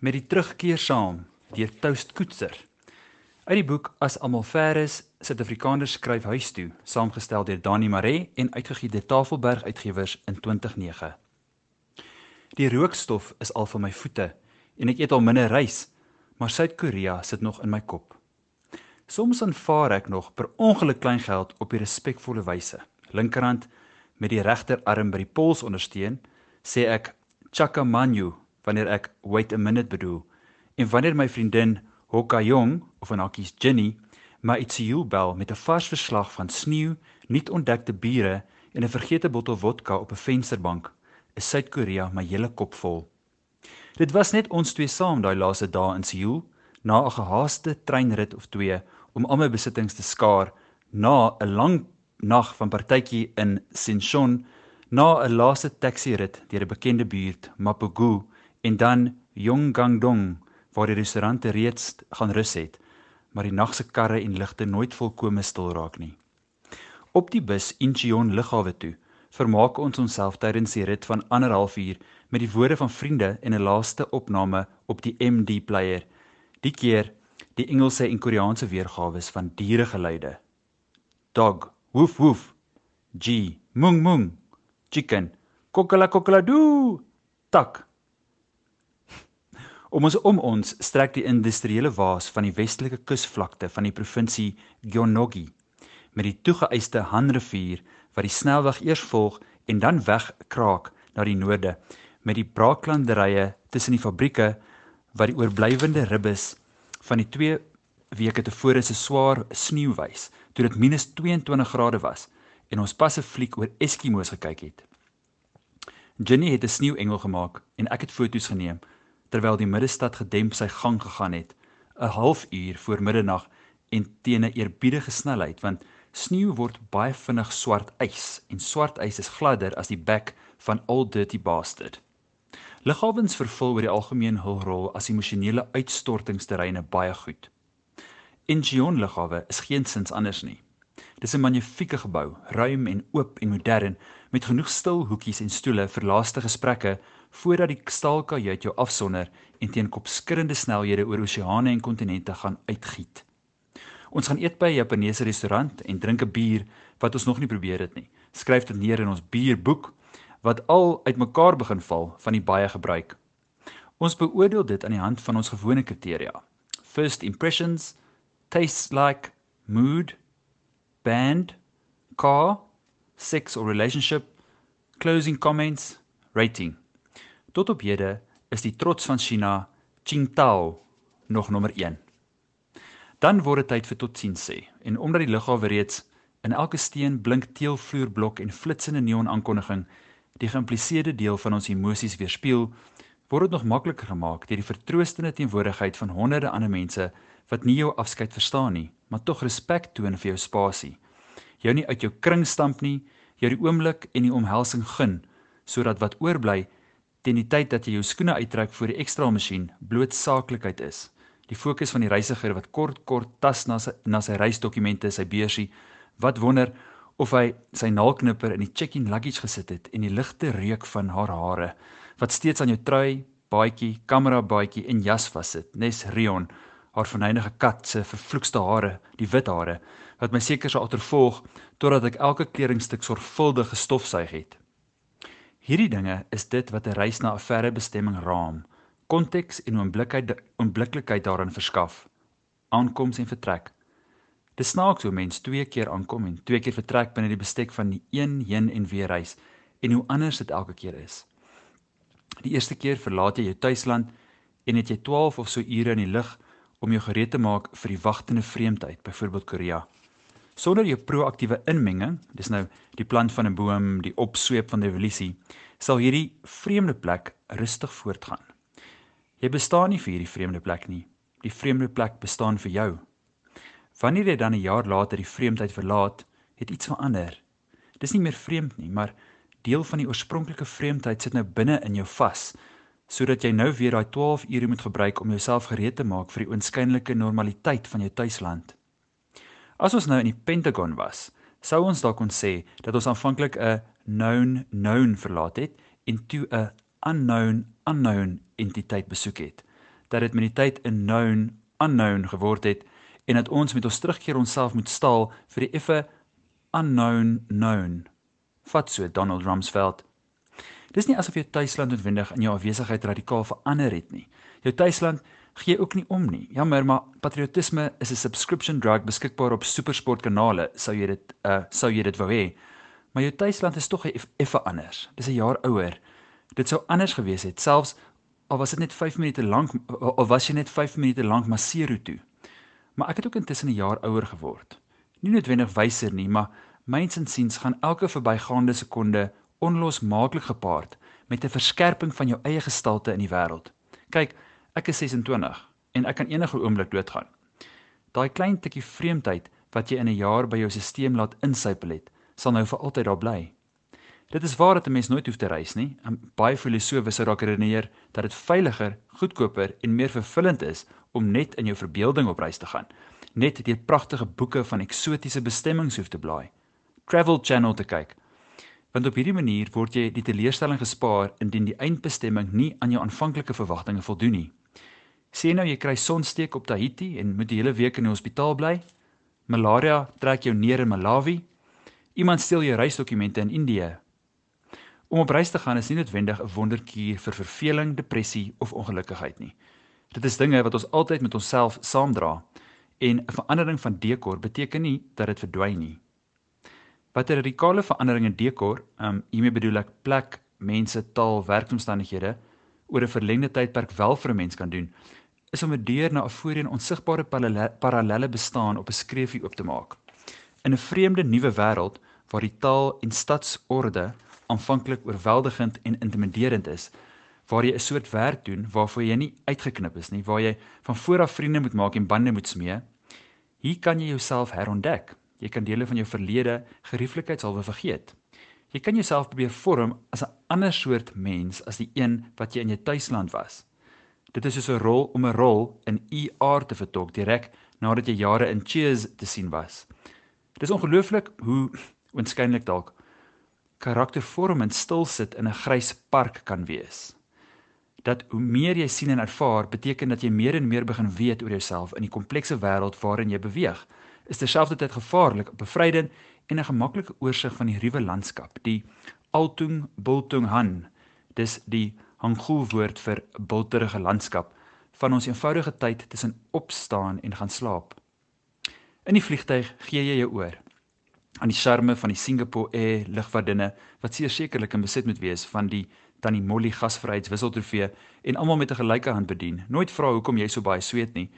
met die terugkeer saam deur Toast Koetser. Uit die boek As almal ver is, Suid-Afrikaners skryf huis toe, saamgestel deur Dani Maree en uitgegee deur Tafelberg Uitgewers in 2009. Die rookstof is al van my voete en ek eet al minder rys, maar Suid-Korea sit nog in my kop. Soms aanvaar ek nog per ongeluk klein geld op die respekvolle wyse. Linkerhand met die regterarm by die pols ondersteun, sê ek chakamanyu wanneer ek wait a minute bedoel. En wanneer my vriendin Hokayong of in hakkies Jenny my itsiu bel met 'n vars verslag van sneeu, nuut ontdekte bure en 'n vergete bottel vodka op 'n vensterbank, is Suid-Korea my hele kop vol. Dit was net ons twee saam daai laaste dae in Seoul, na 'n gehaaste treinrit of twee om al my besittings te skaar, na 'n lang nag van partytjie in Sinchon, na 'n laaste taxi-rit deur 'n bekende buurt, Mapugu, en dan Yonggangdong waar die restaurante reeds gaan rus het, maar die nagse karre en ligte nooit volkome stil raak nie. Op die bus Incheon lughawe toe, vermaak ons onsself tydens die rit van anderhalf uur met die woorde van vriende en 'n laaste opname op die MD player. Die keer die Engelse en Koreaanse weergawe van dieregeluide. Dog, woef woef. G, mung mung. Chicken, kokala kokala doo. Tak, Om ons om ons strek die industriële waas van die westelike kusvlakte van die provinsie Gyeonggi met die toegeëiste Han-rivier wat die snelweg eers volg en dan wegkraak na die noorde met die braaklanderye tussen die fabrieke wat die oorblywende ribbes van die 2 weke tevore se swaar sneeu wys toe dit -22 grade was en ons pas 'n fliek oor Eskimo's gekyk het. Jenny het 'n sneeuengel gemaak en ek het foto's geneem terwyl die middestad gedemp sy gang gegaan het 'n halfuur voor middernag en teen 'n eerbiedige snelheid want sneeu word baie vinnig swart ys en swart ys is gladder as die bek van Old Dirty Bastard. Lughawens vervul oor die algemeen hul rol as emosionele uitstortingsterreine baie goed. Incheon lughawe is geensins anders nie. Dis 'n magnifieke gebou, ruim en oop en modern met genoeg stil hoekies en stoele vir laaste gesprekke voordat die staalkajuit jou afsonder en teen kopskurrende snelhede oor oseane en kontinente gaan uitgiet. Ons gaan eet by 'n Japaneese restaurant en drink 'n bier wat ons nog nie probeer het nie. Skryf dit neer in ons bierboek wat al uitmekaar begin val van die baie gebruik. Ons beoordeel dit aan die hand van ons gewone kriteria. First impressions, tastes like, mood, band, car, sex or relationship, closing comments, rating. Tot op hede is die trots van China Qingdao nog nommer 1. Dan word dit tyd vir totsiens sê en omdat die lughawe reeds in elke steen blink teelvloerblok en flitsende neon aankondiging die geïmpliseerde deel van ons emosies weerspieël, word dit nog makliker gemaak deur die vertroostende teenwoordigheid van honderde ander mense wat nie jou afskeid verstaan nie, maar tog respek toon vir jou spasie. Jou nie uit jou kring stamp nie, jou die oomblik en die omhelsing gun sodat wat oorbly teen die tyd dat jy jou skoene uittrek vir die ekstra masjien bloot saaklikheid is. Die fokus van die reisiger wat kort kort tas na sy na sy reisdokumente, sy beursie, wat wonder of hy sy naalknipper in die check-in luggage gesit het en die ligte reuk van haar hare wat steeds aan jou trui, baadjie, kamera baadjie en jas vassit. Nes Rion, haar verneynige kat se vervloekste hare, die wit hare wat my seker sou agtervolg totdat ek elke kledingstuk sorgvuldig gestofsuig het. Hierdie dinge is dit wat 'n reis na 'n verre bestemming raam, konteks en oomblikheid oombliklikheid daarin verskaf. Aankoms en vertrek. Dit snaaks hoe mens twee keer aankom en twee keer vertrek binne die bestek van die een heen en weer reis en hoe anders dit elke keer is. Die eerste keer verlaat jy jou tuisland en het jy 12 of so ure in die lug om jou gereed te maak vir die wagtende vreemdheid, byvoorbeeld Korea sonder jou proaktiewe inmenging, dis nou die plant van 'n boom, die opsweep van die evolusie, sal hierdie vreemde plek rustig voortgaan. Jy bestaan nie vir hierdie vreemde plek nie. Die vreemde plek bestaan vir jou. Wanneer jy dan 'n jaar later die vreemdheid verlaat, het iets verander. Dis nie meer vreemd nie, maar deel van die oorspronklike vreemdheid sit nou binne in jou vas, sodat jy nou weer daai 12 ure moet gebruik om jouself gereed te maak vir die oënskynlike normaliteit van jou tuisland. As ons nou in die Pentagon was, sou ons dalk kon sê dat ons aanvanklik 'n known known verlaat het en toe 'n unknown unknown entiteit besoek het. dat dit met die tyd 'n known unknown geword het en dat ons met ons terugkeer onsself moet staal vir die effe unknown known. Vat so Donald Rumsfeld. Dis nie asof jou tuisland noodwendig in jou afwesigheid radikaal verander het nie. Jou tuisland gee ook nie om nie. Jammer, maar patriotisme is 'n subscription drug beskikbaar op SuperSport kanale, sou jy dit uh sou jy dit wou hê. Maar jou tuisland is tog effe anders. Dis 'n jaar ouer. Dit sou anders gewees het, selfs al was dit net 5 minute lank of was jy net 5 minute lank Maseru toe. Maar ek het ook intussen 'n jaar ouer geword. Nie noodwendig wyser nie, maar myns insiens gaan elke verbygaande sekonde onlosmaaklik gepaard met 'n verskerping van jou eie gestalte in die wêreld. Kyk, Ek is 26 en ek kan enige oomblik doodgaan. Daai klein tikkie vreemdheid wat jy in 'n jaar by jou stelsel laat insypel het, sal nou vir altyd daar bly. Dit is waar dat 'n mens nooit hoef te reis nie. En baie filosowe sou dalk redeneer dat dit veiliger, goedkoper en meer vervullend is om net in jou verbeelding op reis te gaan, net deur pragtige boeke van eksotiese bestemmings hoef te blaai. Travel Channel te kyk. Want op hierdie manier word jy die teleurstelling gespaar indien die eindbestemming nie aan jou aanvanklike verwagtinge voldoen nie. Sien nou jy kry sonsteek op Tahiti en moet die hele week in die hospitaal bly. Malaria trek jou neer in Malawi. Iemand steel jou reisdokumente in Indië. Om op reis te gaan is nie noodwendig 'n wonderkuur vir verveling, depressie of ongelukkigheid nie. Dit is dinge wat ons altyd met onsself saamdra en 'n verandering van dekor beteken nie dat dit verdwyn nie. Wat 'n radikale verandering in dekor, um hiermee bedoel ek plek, mense, taal, werkomstandighede oor 'n verlengde tydperk wel vir 'n mens kan doen, is om 'n deur na 'n voorheen onsigbare parallelle bestaan op 'n skreefie oop te maak. In 'n vreemde nuwe wêreld waar die taal en stadsorde aanvanklik oorweldigend en intimiderend is, waar jy 'n soort werk doen waarvoor jy nie uitgeknip is nie, waar jy van voor af vriende moet maak en bande moet smee, hier kan jy jouself herontdek. Jy kan dele van jou verlede gerieflikheidshalwe vergeet. Jy kan jouself probeer vorm as 'n ander soort mens as die een wat jy in jou tuisland was. Dit is soos 'n rol om 'n rol in ER te vertolk direk nadat jy jare in Cheers te sien was. Dit is ongelooflik hoe oënskynlik dalk karaktervormend stil sit in 'n grys park kan wees. Dat hoe meer jy sien en ervaar, beteken dat jy meer en meer begin weet oor jouself in die komplekse wêreld waarin jy beweeg. Is terselfdertyd gevaarlik, bevrydend en 'n gemaklike oorsig van die ruwe landskap, die Altung Bultung Han. Dis die Hangul woord vir bulterige landskap van ons eenvoudige tyd tussen opstaan en gaan slaap. In die vliegtyg gee jy jou oor aan die charme van die Singapore Air lugvaardinne wat sekerlik in besit moet wees van die Tannie Molly gasvryheidswisseltrofee en almal met 'n gelyke hand bedien. Nooit vra hoekom jy so baie sweet nie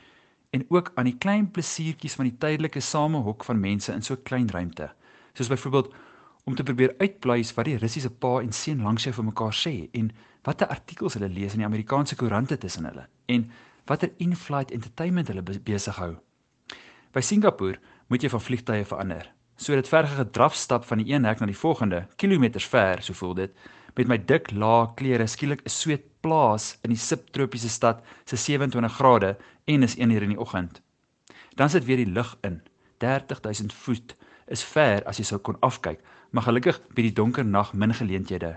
en ook aan die klein plesiertjies van die tydelike samehok van mense in so 'n klein ruimte. Soos byvoorbeeld om te probeer uitpleis wat die Russiese pa en seun langs jou vir mekaar sê en watter artikels hulle lees in die Amerikaanse koerante tussen hulle en watter in-flight entertainment hulle besig hou. By Singapore moet jy van vliegtye verander. So dit verge gedrafstap van die een hek na die volgende, kilometers ver, so voel dit, met my dik lae klere skielik 'n sweet plaas in die subtropiese stad se 27 grade en is 1 uur in die oggend. Dan sit weer die lug in. 30000 voet is ver as jy sou kon afkyk, maar gelukkig bied die donker nag min geleenthede.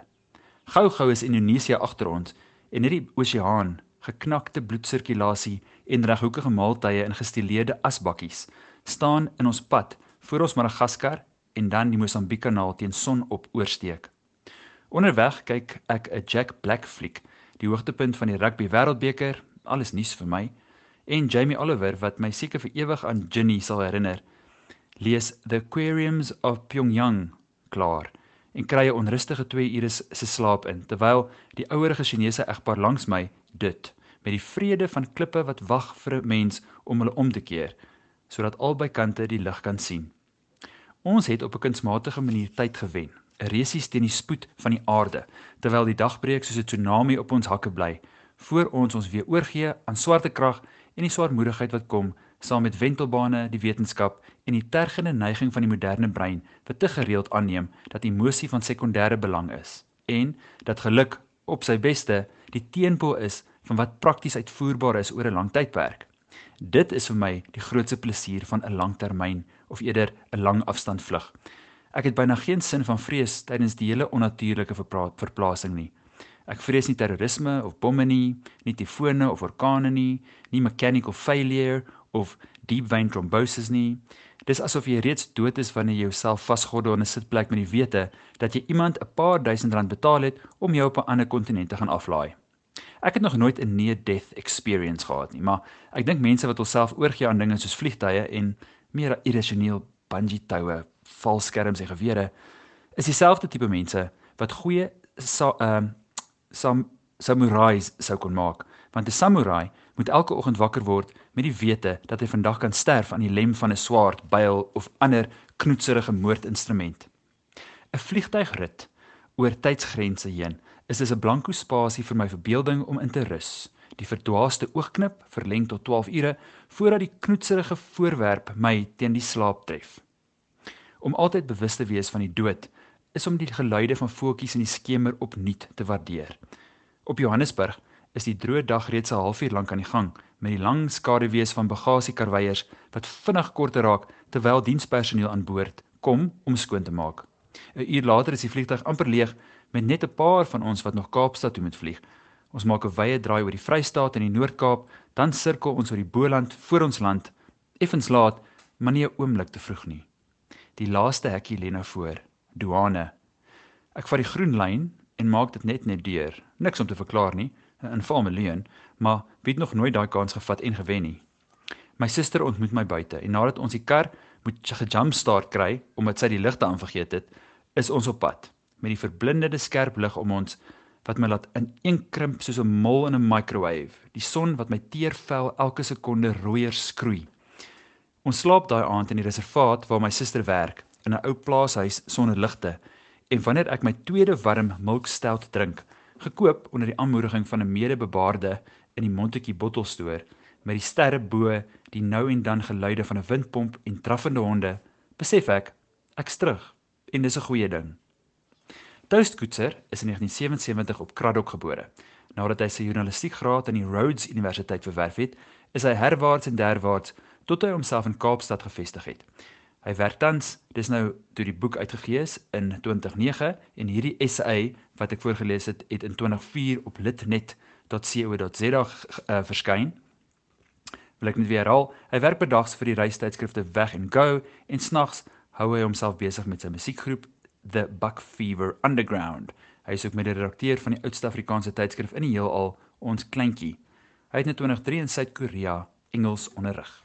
Gou-gou is Indonesië agter ons en net die oseaan, geknakte bloedsirkulasie en reghoekige maaltye in gestileerde asbakkies staan in ons pad voor ons Madagaskar en dan die Mosambiek-kanaal teen sonop oorsteek. Onderweg kyk ek 'n Jack Black fliek, die hoogtepunt van die rugby wêreldbeker, alles nuus vir my, en Jamie Oliver wat my seker vir ewig aan Ginny sal herinner. Lees The Aquariums of Pyongyang klaar en kry 'n onrustige 2 ure se slaap in terwyl die ouerige Chinese egpaar langs my dit met die vrede van klippe wat wag vir 'n mens om hulle om te keer sodat albei kante die lig kan sien. Ons het op 'n kunsmatige manier tyd gewen, resies teen die spoed van die aarde terwyl die dag breek soos 'n tsunami op ons hakke bly voor ons ons weer oorgee aan swarte krag en die swaarmoedigheid wat kom saam met wentelbane, die wetenskap en die tergende neiging van die moderne brein wat te gereeld aanneem dat emosie van sekondêre belang is en dat geluk op sy beste die teenpool is van wat prakties uitvoerbaar is oor 'n lang tydperk. Dit is vir my die grootste plesier van 'n langtermyn of eerder 'n lang afstand vlug. Ek het byna geen sin van vrees tydens die hele onnatuurlike verplasing nie. Ek vrees nie terrorisme of bomme nie, nie tifone of orkane nie, nie mechanical failure of deep vein thrombosis nie. Dis asof jy reeds dood is wanneer jy jouself vasgorde in 'n sitplek met die wete dat jy iemand 'n paar duisend rand betaal het om jou op 'n ander kontinent te gaan aflaai. Ek het nog nooit 'n near death experience gehad nie, maar ek dink mense wat hulself oorgee aan dinge soos vliegtye en meer irrasioneel bungee toue, valskerms en gewere, is dieselfde tipe mense wat goeie ehm uh, sam samurais sou kon maak, want 'n samurai moet elke oggend wakker word met die wete dat hy vandag kan sterf aan die lem van 'n swaard, byl of ander knoetserige moordinstrument. 'n Vliegtuigrit oor tydsgrense heen is dis 'n blanko spasie vir my verbeelding om in te rus. Die verdwaaste oogknip verleng tot 12 ure voordat die knoetserige voorwerp my teen die slaap tref. Om altyd bewus te wees van die dood is om die geluide van voeltjies in die skemer opnuut te waardeer. Op Johannesburg is die droë dag reeds 'n halfuur lank aan die gang met die lang skaduwees van bagasiekarweiers wat vinnig korter raak terwyl dienspersoneel aan boord kom om skoon te maak. 'n Uur later is die vliegtuig amper leeg met net 'n paar van ons wat nog Kaapstad toe moet vlieg. Ons maak 'n wye draai oor die Vrystaat en die Noord-Kaap, dan sirkel ons oor die Boland voor ons land, effens laat, maar nie 'n oomblik te vroeg nie. Die laaste hekkie lê nou voor, douane. Ek vat die groen lyn en maak dit net net deur. Niks om te verklaar nie. 'n Infameleun, maar wie het nog nooit daai kans gevat en gewen nie. My suster ontmoet my buite en nadat ons die kar moet gejumpstart kry omdat sy die ligte aanvergeet het, is ons op pad met die verblindende skerp lig om ons wat my laat in een krimp soos 'n mol in 'n microwave. Die son wat my teer vel elke sekonde rooier skroei. Ons slaap daai aand in die reservaat waar my suster werk, in 'n ou plaashuis sonder ligte. En wanneer ek my tweede warm milk stout drink, gekoop onder die aanmoediging van 'n medebebaarde in die Montetjie bottelstoer met die sterre bo, die nou en dan geluide van 'n windpomp en traffende honde, besef ek ek's terug en dis 'n goeie ding. Toast Koetser is in 1977 op Kraddock gebore. Nadat hy sy journalistiekgraad aan die Rhodes Universiteit verwerf het, is hy herwaarts en derwaarts tot hy homself in Kaapstad gevestig het. Hy werk tans, dis nou toe die boek uitgegee is in 2009 en hierdie essay wat ek voorgeles het, het in 2004 op litnet.co.za uh, eh, verskyn. Wil ek net weer herhaal, hy werk bedags vir die reistydskrifte Weg en Go en snags hou hy homself besig met sy musiekgroep The Buck Fever Underground. Hy is ook mede-redakteur van die oudste Afrikaanse tydskrif in die heelal, Ons Kleintjie. Hy het in 2003 in Suid-Korea Engels onderrig.